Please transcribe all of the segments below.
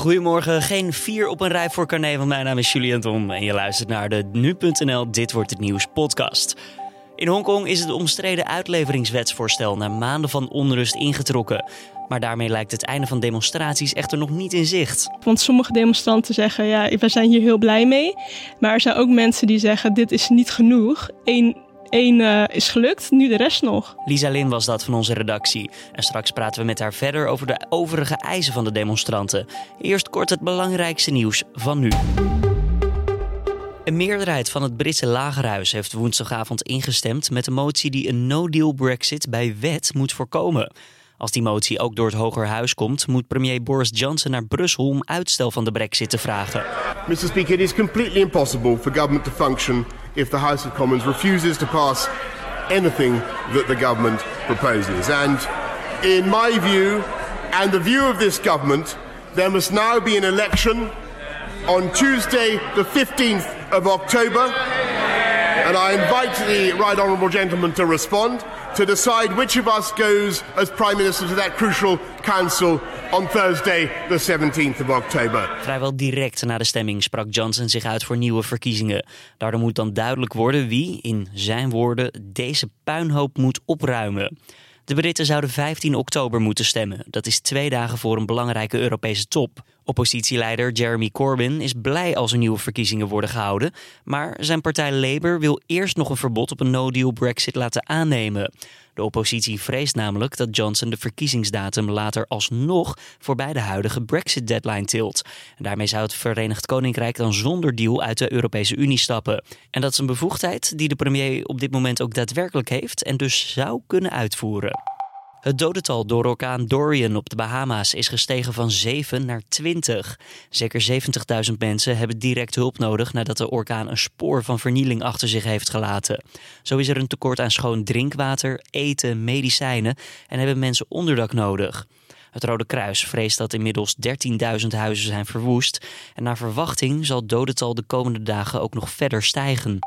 Goedemorgen, geen vier op een rij voor Carné, mijn naam is Julian Tom en je luistert naar de Nu.nl Dit Wordt Het Nieuws podcast. In Hongkong is het omstreden uitleveringswetsvoorstel na maanden van onrust ingetrokken. Maar daarmee lijkt het einde van demonstraties echter nog niet in zicht. Want sommige demonstranten zeggen, ja, we zijn hier heel blij mee. Maar er zijn ook mensen die zeggen, dit is niet genoeg. Eén Eén uh, is gelukt, nu de rest nog. Lisa Lin was dat van onze redactie. En straks praten we met haar verder over de overige eisen van de demonstranten. Eerst kort het belangrijkste nieuws van nu. Een meerderheid van het Britse lagerhuis heeft woensdagavond ingestemd met een motie die een no-deal Brexit bij wet moet voorkomen. Als die motie ook door het Hogerhuis komt, moet premier Boris Johnson naar Brussel om uitstel van de Brexit te vragen. Mr. Speaker, it is completely impossible for government to function if the House of Commons refuses to pass anything that the government proposes. And in my view, and the view of this government, there must now be an election on Tuesday, the 15th of October. And I invite the right honourable gentleman to respond to decide which of us goes as Prime Minister to that crucial council on Thursday, the 17th of October. Vrijwel direct na de stemming sprak Johnson zich uit voor nieuwe verkiezingen. Daardoor moet dan duidelijk worden wie, in zijn woorden, deze puinhoop moet opruimen. De Britten zouden 15 oktober moeten stemmen. Dat is twee dagen voor een belangrijke Europese top. Oppositieleider Jeremy Corbyn is blij als er nieuwe verkiezingen worden gehouden. Maar zijn partij Labour wil eerst nog een verbod op een no-deal Brexit laten aannemen. De oppositie vreest namelijk dat Johnson de verkiezingsdatum later alsnog voorbij de huidige Brexit-deadline tilt. En daarmee zou het Verenigd Koninkrijk dan zonder deal uit de Europese Unie stappen. En dat is een bevoegdheid die de premier op dit moment ook daadwerkelijk heeft en dus zou kunnen uitvoeren. Het dodental door orkaan Dorian op de Bahama's is gestegen van 7 naar 20. Zeker 70.000 mensen hebben direct hulp nodig nadat de orkaan een spoor van vernieling achter zich heeft gelaten. Zo is er een tekort aan schoon drinkwater, eten, medicijnen en hebben mensen onderdak nodig. Het Rode Kruis vreest dat inmiddels 13.000 huizen zijn verwoest en naar verwachting zal het dodental de komende dagen ook nog verder stijgen.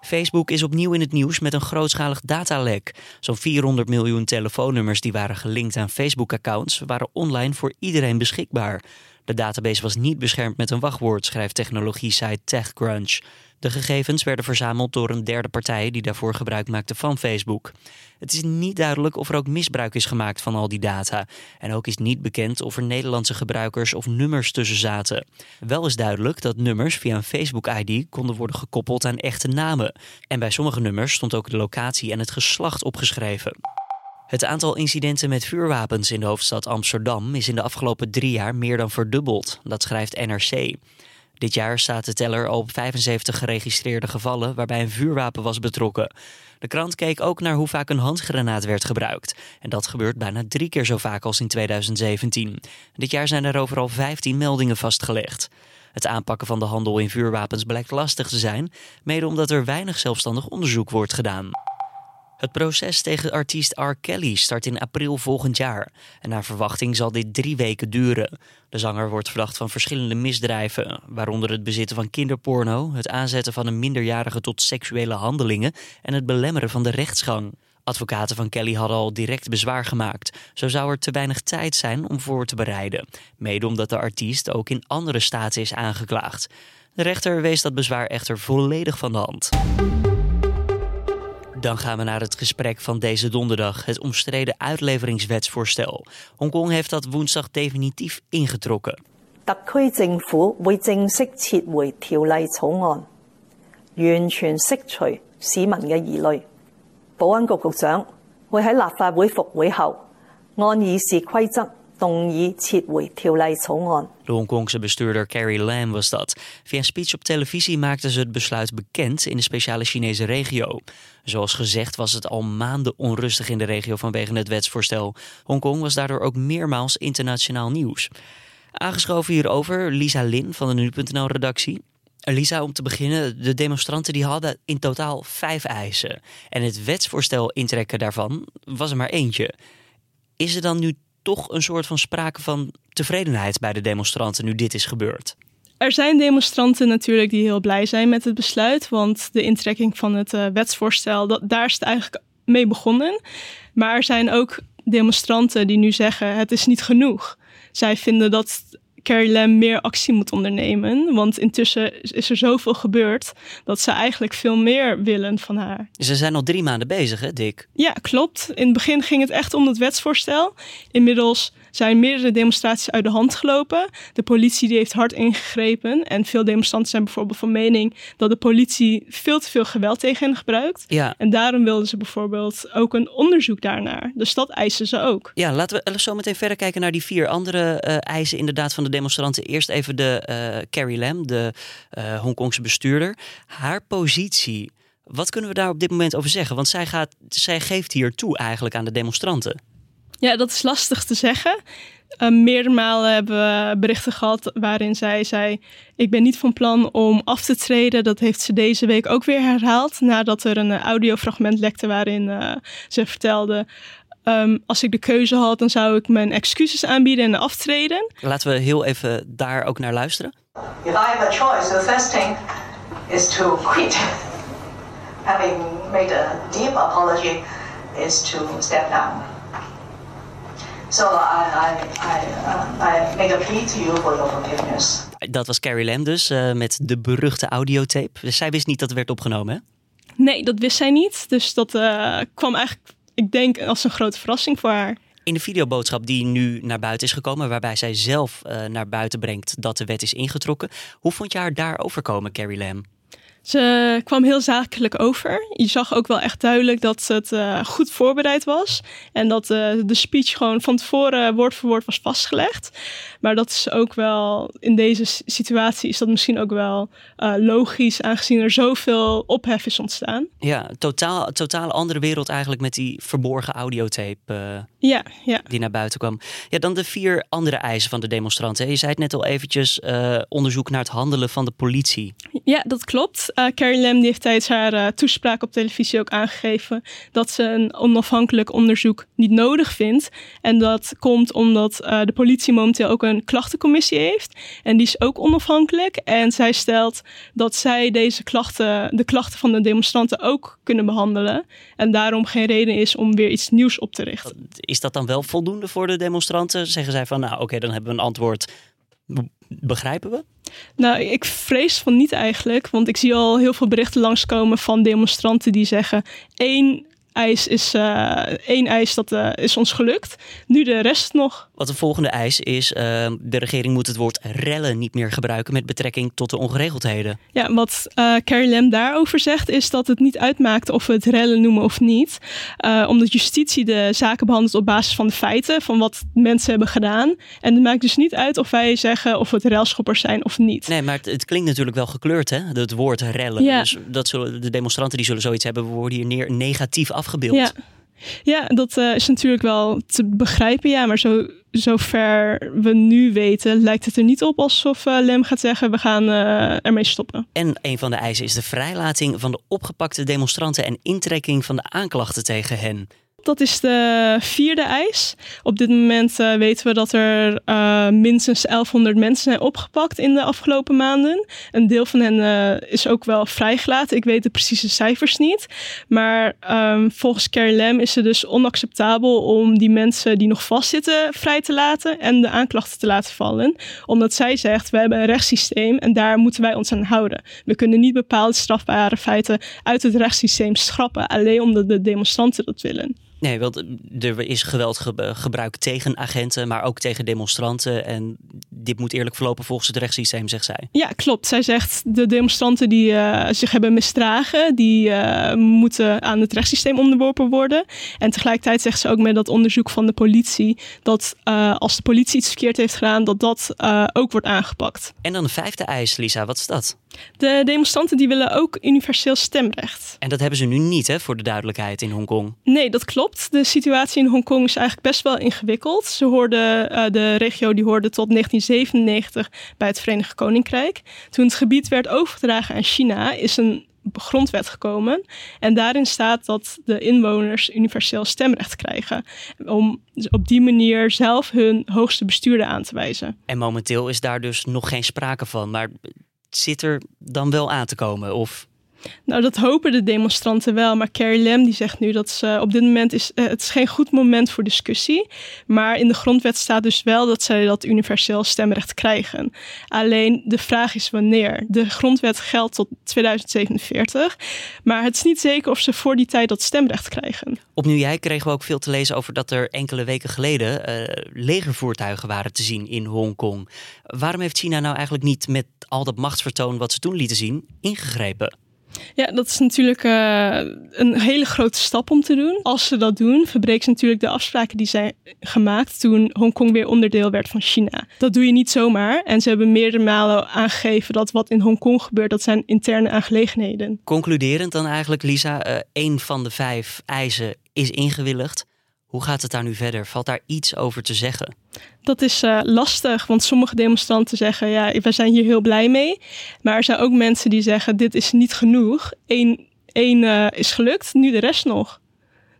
Facebook is opnieuw in het nieuws met een grootschalig datalek. Zo'n 400 miljoen telefoonnummers die waren gelinkt aan Facebook-accounts waren online voor iedereen beschikbaar. De database was niet beschermd met een wachtwoord, schrijft technologie-site TechCrunch. De gegevens werden verzameld door een derde partij die daarvoor gebruik maakte van Facebook. Het is niet duidelijk of er ook misbruik is gemaakt van al die data. En ook is niet bekend of er Nederlandse gebruikers of nummers tussen zaten. Wel is duidelijk dat nummers via een Facebook-ID konden worden gekoppeld aan echte namen. En bij sommige nummers stond ook de locatie en het geslacht opgeschreven. Het aantal incidenten met vuurwapens in de hoofdstad Amsterdam is in de afgelopen drie jaar meer dan verdubbeld. Dat schrijft NRC. Dit jaar staat de teller op 75 geregistreerde gevallen waarbij een vuurwapen was betrokken. De krant keek ook naar hoe vaak een handgranaat werd gebruikt. En dat gebeurt bijna drie keer zo vaak als in 2017. Dit jaar zijn er overal 15 meldingen vastgelegd. Het aanpakken van de handel in vuurwapens blijkt lastig te zijn, mede omdat er weinig zelfstandig onderzoek wordt gedaan. Het proces tegen artiest R. Kelly start in april volgend jaar. En naar verwachting zal dit drie weken duren. De zanger wordt verdacht van verschillende misdrijven, waaronder het bezitten van kinderporno, het aanzetten van een minderjarige tot seksuele handelingen en het belemmeren van de rechtsgang. Advocaten van Kelly hadden al direct bezwaar gemaakt. Zo zou er te weinig tijd zijn om voor te bereiden. Mede omdat de artiest ook in andere staten is aangeklaagd. De rechter wees dat bezwaar echter volledig van de hand. Dan gaan we naar het gesprek van deze donderdag, het omstreden uitleveringswetsvoorstel. Hongkong heeft dat woensdag definitief ingetrokken. 特区政府会正式撤回条例草案，完全释除市民嘅疑虑。保安局局长会喺立法会复会后，按议事规则 动议撤回条例草案。 De Hongkongse bestuurder Carrie Lam was dat. Via een speech op televisie maakte ze het besluit bekend in de speciale Chinese regio. Zoals gezegd was het al maanden onrustig in de regio vanwege het wetsvoorstel. Hongkong was daardoor ook meermaals internationaal nieuws. Aangeschoven hierover Lisa Lin van de Nu.nl-redactie. Lisa, om te beginnen, de demonstranten die hadden in totaal vijf eisen. En het wetsvoorstel intrekken daarvan was er maar eentje. Is er dan nu toch een soort van sprake van tevredenheid bij de demonstranten nu dit is gebeurd? Er zijn demonstranten natuurlijk die heel blij zijn met het besluit, want de intrekking van het uh, wetsvoorstel, dat, daar is het eigenlijk mee begonnen. Maar er zijn ook demonstranten die nu zeggen het is niet genoeg. Zij vinden dat Carrie Lam meer actie moet ondernemen. Want intussen is er zoveel gebeurd dat ze eigenlijk veel meer willen van haar. Ze zijn al drie maanden bezig, hè, Dick? Ja, klopt. In het begin ging het echt om het wetsvoorstel. Inmiddels zijn meerdere demonstraties uit de hand gelopen. De politie die heeft hard ingegrepen. En veel demonstranten zijn bijvoorbeeld van mening dat de politie veel te veel geweld tegen hen gebruikt. Ja. En daarom wilden ze bijvoorbeeld ook een onderzoek daarnaar. Dus dat eisen ze ook. Ja, laten we zo meteen verder kijken naar die vier andere uh, eisen inderdaad van de demonstranten. Eerst even de uh, Carrie Lam, de uh, Hongkongse bestuurder. Haar positie. Wat kunnen we daar op dit moment over zeggen? Want zij, gaat, zij geeft hier toe eigenlijk aan de demonstranten. Ja, dat is lastig te zeggen. Uh, meerdere malen hebben we berichten gehad waarin zij zei: Ik ben niet van plan om af te treden. Dat heeft ze deze week ook weer herhaald. Nadat er een audiofragment lekte waarin ze vertelde. Um, als ik de keuze had, dan zou ik mijn excuses aanbieden en aftreden. Laten we heel even daar ook naar luisteren. If I have a choice, the first thing is to quit. Having made a deep apology is to step down. So I, I, I, uh, I make a plea to you for your forgiveness. Dat was Carrie Lam dus, uh, met de beruchte audiotape. Dus zij wist niet dat het werd opgenomen, hè? Nee, dat wist zij niet. Dus dat uh, kwam eigenlijk, ik denk, als een grote verrassing voor haar. In de videoboodschap die nu naar buiten is gekomen, waarbij zij zelf uh, naar buiten brengt dat de wet is ingetrokken. Hoe vond je haar daarover komen, Carrie Lam? Ze kwam heel zakelijk over. Je zag ook wel echt duidelijk dat het uh, goed voorbereid was. En dat uh, de speech gewoon van tevoren woord voor woord was vastgelegd. Maar dat is ook wel, in deze situatie is dat misschien ook wel uh, logisch, aangezien er zoveel ophef is ontstaan. Ja, totaal, totaal andere wereld eigenlijk met die verborgen audiotape ja, ja. die naar buiten kwam. Ja, dan de vier andere eisen van de demonstranten. Je zei het net al eventjes, onderzoek naar het handelen van de politie. Ja, dat klopt. Uh, Carrie Lam heeft tijdens haar uh, toespraak op televisie ook aangegeven dat ze een onafhankelijk onderzoek niet nodig vindt. En dat komt omdat uh, de politie momenteel ook een klachtencommissie heeft. En die is ook onafhankelijk. En zij stelt dat zij deze klachten, de klachten van de demonstranten ook kunnen behandelen. En daarom geen reden is om weer iets nieuws op te richten. Is dat dan wel voldoende voor de demonstranten? Zeggen zij van nou oké, dan hebben we een antwoord. Begrijpen we? Nou, ik vrees van niet eigenlijk. Want ik zie al heel veel berichten langskomen van demonstranten die zeggen: één eis is, uh, één eis dat uh, is ons gelukt. Nu de rest nog. Wat de volgende eis is: uh, de regering moet het woord rellen niet meer gebruiken met betrekking tot de ongeregeldheden. Ja, wat Carrie Lam daarover zegt, is dat het niet uitmaakt of we het rellen noemen of niet. omdat justitie de zaken behandelt op basis van de feiten, van wat mensen hebben gedaan. En het maakt dus niet uit of wij zeggen of het relschoppers zijn of niet. Nee, maar het, het klinkt natuurlijk wel gekleurd, hè? Het woord rellen. Ja. Dus dat zullen, de demonstranten die zullen zoiets hebben, we worden hier neer negatief afgebeeld. Ja. Ja, dat uh, is natuurlijk wel te begrijpen, ja. Maar zo, zover we nu weten, lijkt het er niet op alsof uh, Lem gaat zeggen: we gaan uh, ermee stoppen. En een van de eisen is de vrijlating van de opgepakte demonstranten en intrekking van de aanklachten tegen hen. Dat is de vierde eis. Op dit moment uh, weten we dat er uh, minstens 1100 mensen zijn opgepakt in de afgelopen maanden. Een deel van hen uh, is ook wel vrijgelaten. Ik weet de precieze cijfers niet. Maar um, volgens Lam is het dus onacceptabel om die mensen die nog vastzitten vrij te laten en de aanklachten te laten vallen. Omdat zij zegt, we hebben een rechtssysteem en daar moeten wij ons aan houden. We kunnen niet bepaalde strafbare feiten uit het rechtssysteem schrappen, alleen omdat de demonstranten dat willen. Nee, want er is geweld gebruikt tegen agenten, maar ook tegen demonstranten. En dit moet eerlijk verlopen volgens het rechtssysteem, zegt zij. Ja, klopt. Zij zegt de demonstranten die uh, zich hebben misdragen, die uh, moeten aan het rechtssysteem onderworpen worden. En tegelijkertijd zegt ze ook met dat onderzoek van de politie dat uh, als de politie iets verkeerd heeft gedaan, dat dat ook wordt aangepakt. En dan de vijfde eis, Lisa, wat is dat? De demonstranten die willen ook universeel stemrecht. En dat hebben ze nu niet, hè, voor de duidelijkheid in Hongkong. Nee, dat klopt. De situatie in Hongkong is eigenlijk best wel ingewikkeld. Ze hoorden, uh, de regio die hoorde tot 1997 bij het Verenigd Koninkrijk. Toen het gebied werd overgedragen aan China, is een grondwet gekomen. En daarin staat dat de inwoners universeel stemrecht krijgen. Om op die manier zelf hun hoogste bestuurder aan te wijzen. En momenteel is daar dus nog geen sprake van. Maar zit er dan wel aan te komen? Of Nou, dat hopen de demonstranten wel. Maar Carrie Lam die zegt nu dat ze op dit moment is uh, het is geen goed moment voor discussie. Maar in de grondwet staat dus wel dat zij dat universeel stemrecht krijgen. Alleen de vraag is wanneer. De grondwet geldt tot 2047. Maar het is niet zeker of ze voor die tijd dat stemrecht krijgen. Opnieuw jij kregen we ook veel te lezen over dat er enkele weken geleden uh, legervoertuigen waren te zien in Hongkong. Waarom heeft China nou eigenlijk niet met al dat machtsvertoon wat ze toen lieten zien ingegrepen? Ja, dat is natuurlijk uh, een hele grote stap om te doen. Als ze dat doen, verbreken ze natuurlijk de afspraken die zijn gemaakt toen Hongkong weer onderdeel werd van China. Dat doe je niet zomaar. En ze hebben meerdere malen aangegeven dat wat in Hongkong gebeurt, dat zijn interne aangelegenheden. Concluderend dan eigenlijk, Lisa, uh, één van de vijf eisen is ingewilligd. Hoe gaat het daar nu verder? Valt daar iets over te zeggen? Dat is uh, lastig, want sommige demonstranten zeggen: ja, we zijn hier heel blij mee. Maar er zijn ook mensen die zeggen: dit is niet genoeg. Eén, één uh, is gelukt, nu de rest nog.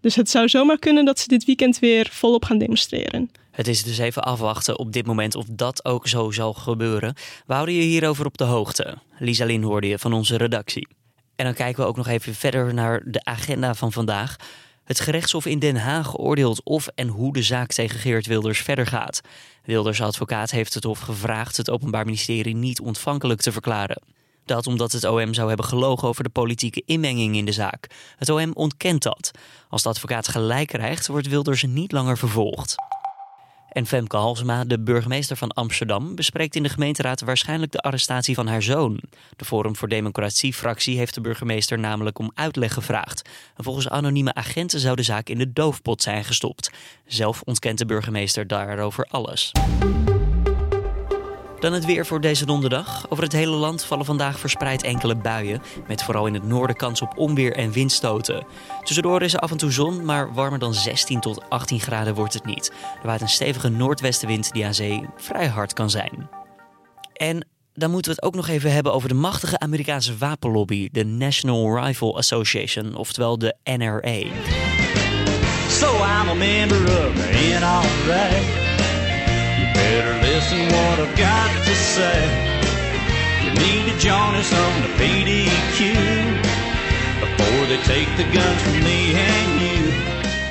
Dus het zou zomaar kunnen dat ze dit weekend weer volop gaan demonstreren. Het is dus even afwachten op dit moment of dat ook zo zal gebeuren. We houden je hierover op de hoogte. Lisa Lin hoorde je van onze redactie. En dan kijken we ook nog even verder naar de agenda van vandaag. Het gerechtshof in Den Haag oordeelt of en hoe de zaak tegen Geert Wilders verder gaat. Wilders advocaat heeft het hof gevraagd het Openbaar Ministerie niet ontvankelijk te verklaren. Dat omdat het OM zou hebben gelogen over de politieke inmenging in de zaak. Het OM ontkent dat. Als de advocaat gelijk krijgt, wordt Wilders niet langer vervolgd. En Femke Halsema, de burgemeester van Amsterdam, bespreekt in de gemeenteraad waarschijnlijk de arrestatie van haar zoon. De Forum voor Democratie-fractie heeft de burgemeester namelijk om uitleg gevraagd. En volgens anonieme agenten zou de zaak in de doofpot zijn gestopt. Zelf ontkent de burgemeester daarover alles. Dan het weer voor deze donderdag. Over het hele land vallen vandaag verspreid enkele buien. Met vooral in het noorden kans op onweer en windstoten. Tussendoor is er af en toe zon, maar warmer dan 16 tot 18 graden wordt het niet. Er waait een stevige noordwestenwind die aan zee vrij hard kan zijn. En dan moeten we het ook nog even hebben over de machtige Amerikaanse wapenlobby, de National Rifle Association, oftewel de NRA. Listen what I've got to say. You need to join us on the PDQ before they take the guns from me and you.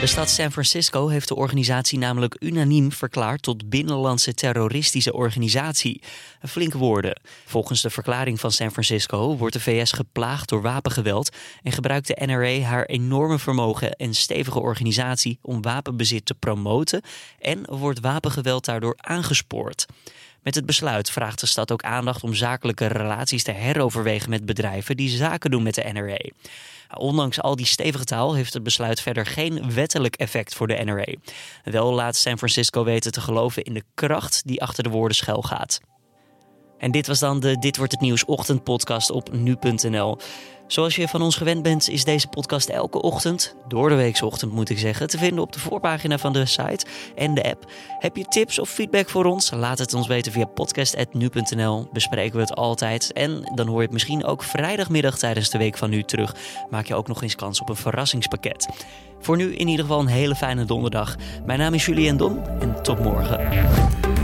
De stad San Francisco heeft de organisatie namelijk unaniem verklaard tot binnenlandse terroristische organisatie. Flinke woorden. Volgens de verklaring van San Francisco wordt de VS geplaagd door wapengeweld en gebruikt de NRA haar enorme vermogen en stevige organisatie om wapenbezit te promoten en wordt wapengeweld daardoor aangespoord. Met het besluit vraagt de stad ook aandacht om zakelijke relaties te heroverwegen met bedrijven die zaken doen met de NRA. Ondanks al die stevige taal heeft het besluit verder geen wettelijk effect voor de NRA. Wel laat San Francisco weten te geloven in de kracht die achter de woorden schuil gaat. En dit was dan de Dit wordt het nieuws ochtendpodcast op nu.nl. Zoals je van ons gewend bent, is deze podcast elke ochtend, door de weeksochtend moet ik zeggen, te vinden op de voorpagina van de site en de app. Heb je tips of feedback voor ons? Laat het ons weten via podcast.nu.nl. Bespreken we het altijd. En dan hoor je het misschien ook vrijdagmiddag tijdens de week van nu terug. Maak je ook nog eens kans op een verrassingspakket. Voor nu in ieder geval een hele fijne donderdag. Mijn naam is Julien Dom en tot morgen.